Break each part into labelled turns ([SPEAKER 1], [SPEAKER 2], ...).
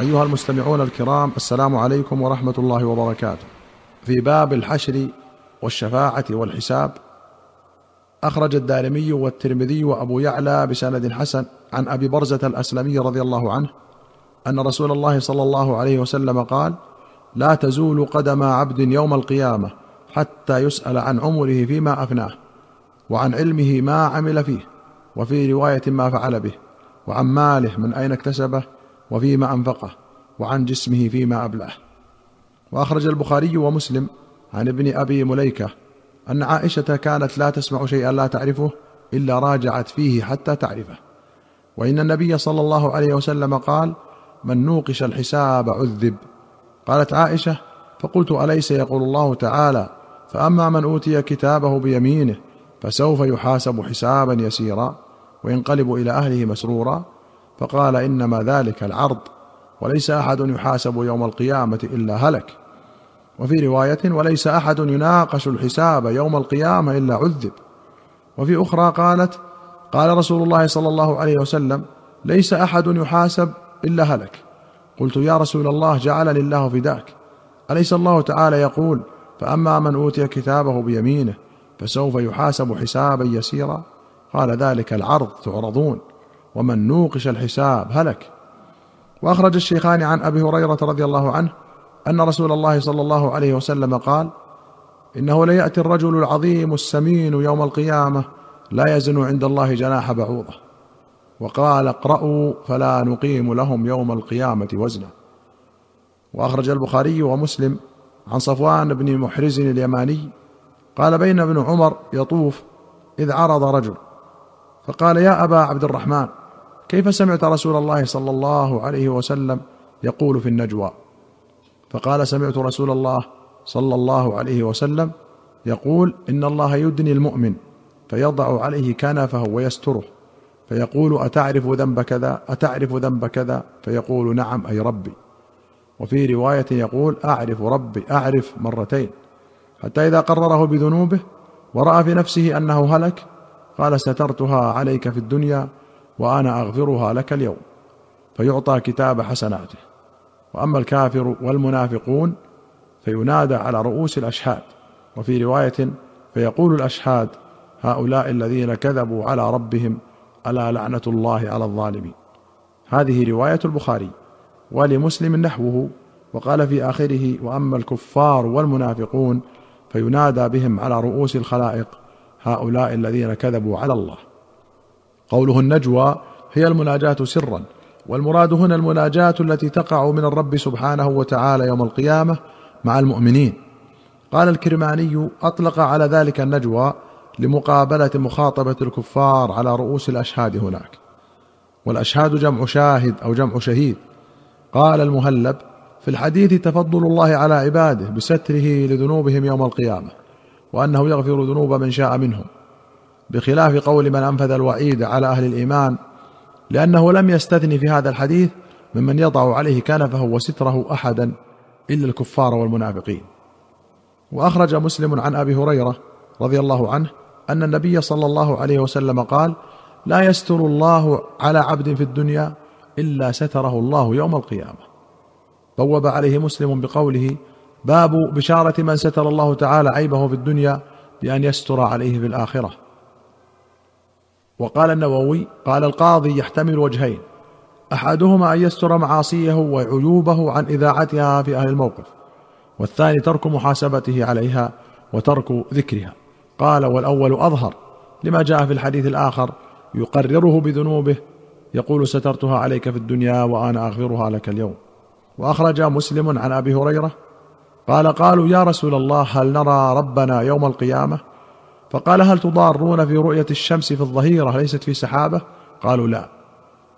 [SPEAKER 1] أيها المستمعون الكرام السلام عليكم ورحمة الله وبركاته. في باب الحشر والشفاعة والحساب أخرج الدارمي والترمذي وأبو يعلى بسند حسن عن أبي برزة الأسلمي رضي الله عنه أن رسول الله صلى الله عليه وسلم قال: لا تزول قدم عبد يوم القيامة حتى يسأل عن عمره فيما أفناه وعن علمه ما عمل فيه وفي رواية ما فعل به وعن ماله من أين اكتسبه وفيما أنفقه وعن جسمه فيما أبلاه. وأخرج البخاري ومسلم عن ابن أبي مليكة أن عائشة كانت لا تسمع شيئا لا تعرفه إلا راجعت فيه حتى تعرفه. وإن النبي صلى الله عليه وسلم قال من نوقش الحساب عذب قالت عائشة فقلت أليس يقول الله تعالى فأما من أوتي كتابه بيمينه فسوف يحاسب حسابا يسيرا وينقلب إلى أهله مسرورا فقال إنما ذلك العرض وليس أحد يحاسب يوم القيامة إلا هلك. وفي رواية وليس أحد يناقش الحساب يوم القيامة إلا عذب. وفي أخرى قالت قال رسول الله صلى الله عليه وسلم ليس أحد يحاسب إلا هلك. قلت يا رسول الله جعلني الله فداك. أليس الله تعالى يقول فأما من أوتي كتابه بيمينه فسوف يحاسب حسابا يسيرا؟ قال ذلك العرض تعرضون. ومن نوقش الحساب هلك. وأخرج الشيخان عن أبي هريرة رضي الله عنه أن رسول الله صلى الله عليه وسلم قال إنه ليأتي الرجل العظيم السمين يوم القيامة لا يزن عند الله جناح بعوضة. وقال اقرأوا فلا نقيم لهم يوم القيامة وزنا. وأخرج البخاري ومسلم عن صفوان بن محرز اليماني قال بين ابن عمر يطوف إذ عرض رجل. فقال يا أبا عبد الرحمن كيف سمعت رسول الله صلى الله عليه وسلم يقول في النجوى؟ فقال سمعت رسول الله صلى الله عليه وسلم يقول إن الله يدني المؤمن فيضع عليه كنفه ويستره فيقول أتعرف ذنب كذا؟ أتعرف ذنب كذا؟ فيقول نعم أي ربي. وفي رواية يقول أعرف ربي أعرف مرتين. حتى إذا قرره بذنوبه ورأى في نفسه أنه هلك قال سترتها عليك في الدنيا وأنا أغفرها لك اليوم فيعطى كتاب حسناته. وأما الكافر والمنافقون فينادى على رؤوس الأشهاد. وفي رواية فيقول الأشهاد هؤلاء الذين كذبوا على ربهم ألا لعنة الله على الظالمين. هذه رواية البخاري ولمسلم نحوه. وقال في آخره وأما الكفار والمنافقون فينادى بهم على رؤوس الخلائق هؤلاء الذين كذبوا على الله. قوله النجوى هي المناجاة سرا والمراد هنا المناجاة التي تقع من الرب سبحانه وتعالى يوم القيامة مع المؤمنين. قال الكرماني أطلق على ذلك النجوى لمقابلة مخاطبة الكفار على رؤوس الأشهاد هناك. والأشهاد جمع شاهد أو جمع شهيد. قال المهلب في الحديث تفضل الله على عباده بستره لذنوبهم يوم القيامة وأنه يغفر ذنوب من شاء منهم. بخلاف قول من أنفذ الوعيد على أهل الإيمان لأنه لم يستثني في هذا الحديث ممن يضع عليه كنفه وستره أحدا إلا الكفار والمنافقين. وأخرج مسلم عن أبي هريرة رضي الله عنه أن النبي صلى الله عليه وسلم قال لا يستر الله على عبد في الدنيا إلا ستره الله يوم القيامة. بوب عليه مسلم بقوله باب بشارة من ستر الله تعالى عيبه في الدنيا بأن يستر عليه في الآخرة. وقال النووي قال القاضي يحتمل وجهين أحدهما أن يستر معاصيه وعيوبه عن إذاعتها في أهل الموقف والثاني ترك محاسبته عليها وترك ذكرها. قال والأول أظهر لما جاء في الحديث الآخر يقرره بذنوبه يقول سترتها عليك في الدنيا وأنا أغفرها لك اليوم. وأخرج مسلم عن أبي هريرة قال قالوا يا رسول الله هل نرى ربنا يوم القيامة؟ فقال هل تضارون في رؤية الشمس في الظهيرة ليست في سحابة؟ قالوا لا.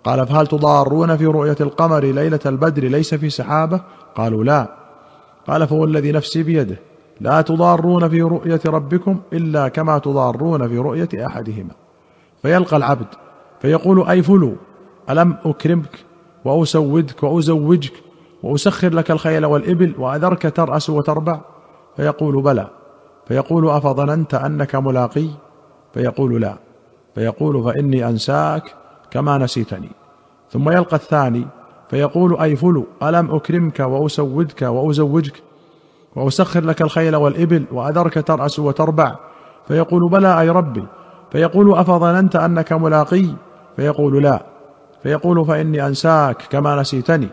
[SPEAKER 1] قال فهل تضارون في رؤية القمر ليلة البدر ليس في سحابة؟ قالوا لا. قال فوالذي نفسي بيده. لا تضارون في رؤية ربكم إلا كما تضارون في رؤية أحدهما. فيلقى العبد فيقول أي فلو ألم أكرمك وأسودك وأزوجك وأسخر لك الخيل والإبل وأذرك ترأس وتربع؟ فيقول بلى. فيقول أفظننت أنك ملاقي؟ فيقول لا. فيقول فإني أنساك كما نسيتني. ثم يلقى الثاني فيقول أي فلو ألم أكرمك وأسودك وأزوجك وأسخر لك الخيل والإبل وأذرك ترأس وتربع؟ فيقول بلى أي ربي. فيقول أفظننت أنك ملاقي؟ فيقول لا. فيقول فإني أنساك كما نسيتني.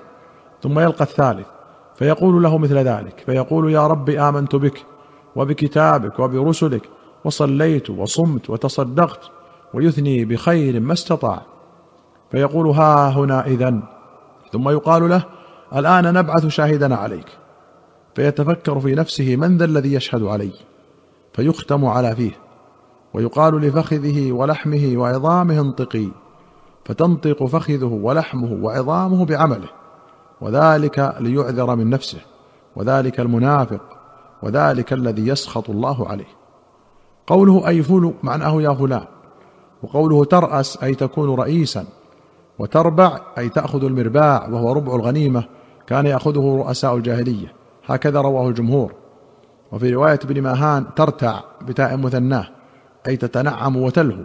[SPEAKER 1] ثم يلقى الثالث فيقول له مثل ذلك. فيقول يا رب آمنت بك. وبكتابك وبرسلك وصليت وصمت وتصدقت ويثني بخير ما استطاع. فيقول ها هنا إذن. ثم يقال له الآن نبعث شاهدنا عليك. فيتفكر في نفسه من ذا الذي يشهد علي. فيختم على فيه. ويقال لفخذه ولحمه وعظامه انطقي. فتنطق فخذه ولحمه وعظامه بعمله. وذلك ليعذر من نفسه. وذلك المنافق. وذلك الذي يسخط الله عليه. قوله أي فل معناه يا فلان. وقوله ترأس أي تكون رئيسا. وتربع أي تأخذ المرباع وهو ربع الغنيمة كان يأخذه رؤساء الجاهلية. هكذا رواه الجمهور. وفي رواية ابن ماهان ترتع بتاء مثناه أي تتنعم وتلهو.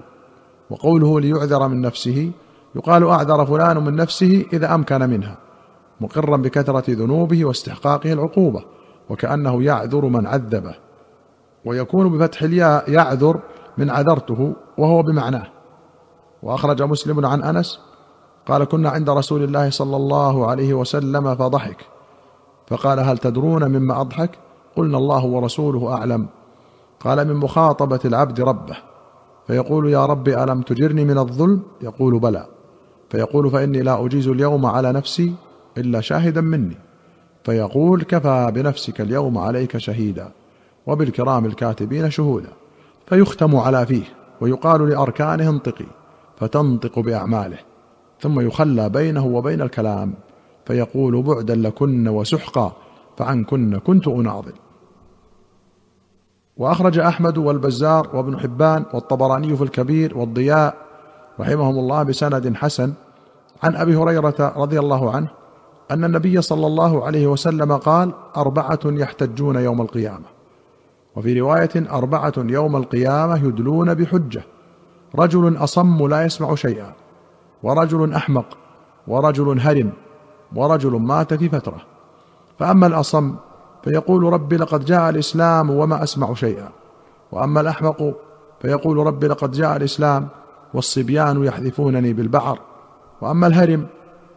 [SPEAKER 1] وقوله ليعذر من نفسه يقال أعذر فلان من نفسه إذا أمكن منها. مقرا بكثرة ذنوبه واستحقاقه العقوبة. وكأنه يعذر من عذبه ويكون بفتح الياء يعذر من عذرته وهو بمعناه. وأخرج مسلم عن أنس قال كنا عند رسول الله صلى الله عليه وسلم فضحك فقال هل تدرون مما أضحك؟ قلنا الله ورسوله أعلم. قال من مخاطبة العبد ربه. فيقول يا رب ألم تجرني من الظلم؟ يقول بلى. فيقول فإني لا أجيز اليوم على نفسي إلا شاهدا مني. فيقول كفى بنفسك اليوم عليك شهيدا وبالكرام الكاتبين شهودا فيختم على فيه ويقال لأركانه انطقي فتنطق بأعماله ثم يخلى بينه وبين الكلام فيقول بعدا لكن وسحقا فعنكن كنت أناضل. وأخرج أحمد والبزار وابن حبان والطبراني في الكبير والضياء رحمهم الله بسند حسن عن أبي هريرة رضي الله عنه أن النبي صلى الله عليه وسلم قال أربعة يحتجون يوم القيامة. وفي رواية أربعة يوم القيامة يدلون بحجة. رجل أصم لا يسمع شيئا. ورجل أحمق. ورجل هرم. ورجل مات في فترة. فأما الأصم فيقول رب لقد جاء الإسلام وما أسمع شيئا. وأما الأحمق فيقول رب لقد جاء الإسلام والصبيان يحذفونني بالبعر. وأما الهرم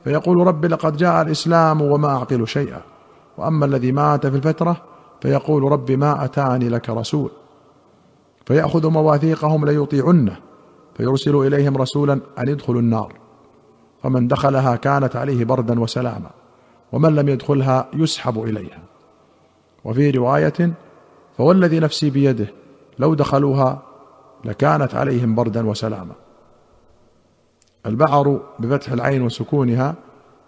[SPEAKER 1] فيقول رب لقد جاء الإسلام وما أعقل شيئا وأما الذي مات في الفترة فيقول رب ما أتاني لك رسول. فيأخذ مواثيقهم ليطيعنه فيرسل إليهم رسولا أن ادخلوا النار. فمن دخلها كانت عليه بردا وسلاما ومن لم يدخلها يسحب إليها. وفي رواية فوالذي نفسي بيده لو دخلوها لكانت عليهم بردا وسلاما. البعر بفتح العين وسكونها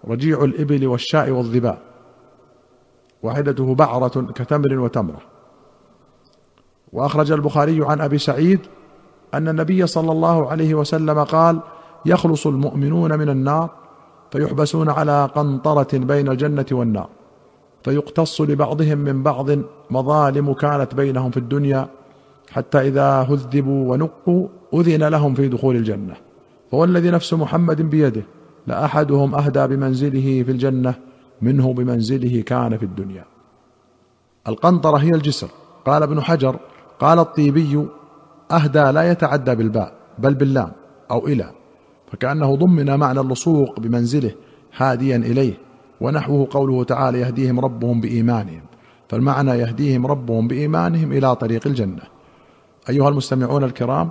[SPEAKER 1] رجيع الإبل والشاء والظباء واحدته بعرة كتمر وتمرة. وأخرج البخاري عن أبي سعيد أن النبي صلى الله عليه وسلم قال يخلص المؤمنون من النار فيحبسون على قنطرة بين الجنة والنار فيقتص لبعضهم من بعض مظالم كانت بينهم في الدنيا حتى إذا هذبوا ونقوا أذن لهم في دخول الجنة. فوالذي نفس محمد بيده. لاحدهم أهدى بمنزله في الجنة منه بمنزله كان في الدنيا. القنطرة هي الجسر. قال ابن حجر قال الطيبي أهدى لا يتعدى بالباء بل باللام أو إلى. فكأنه ضمن معنى اللصوق بمنزله هاديا إليه ونحوه قوله تعالى يهديهم ربهم بإيمانهم. فالمعنى يهديهم ربهم بإيمانهم إلى طريق الجنة. أيها المستمعون الكرام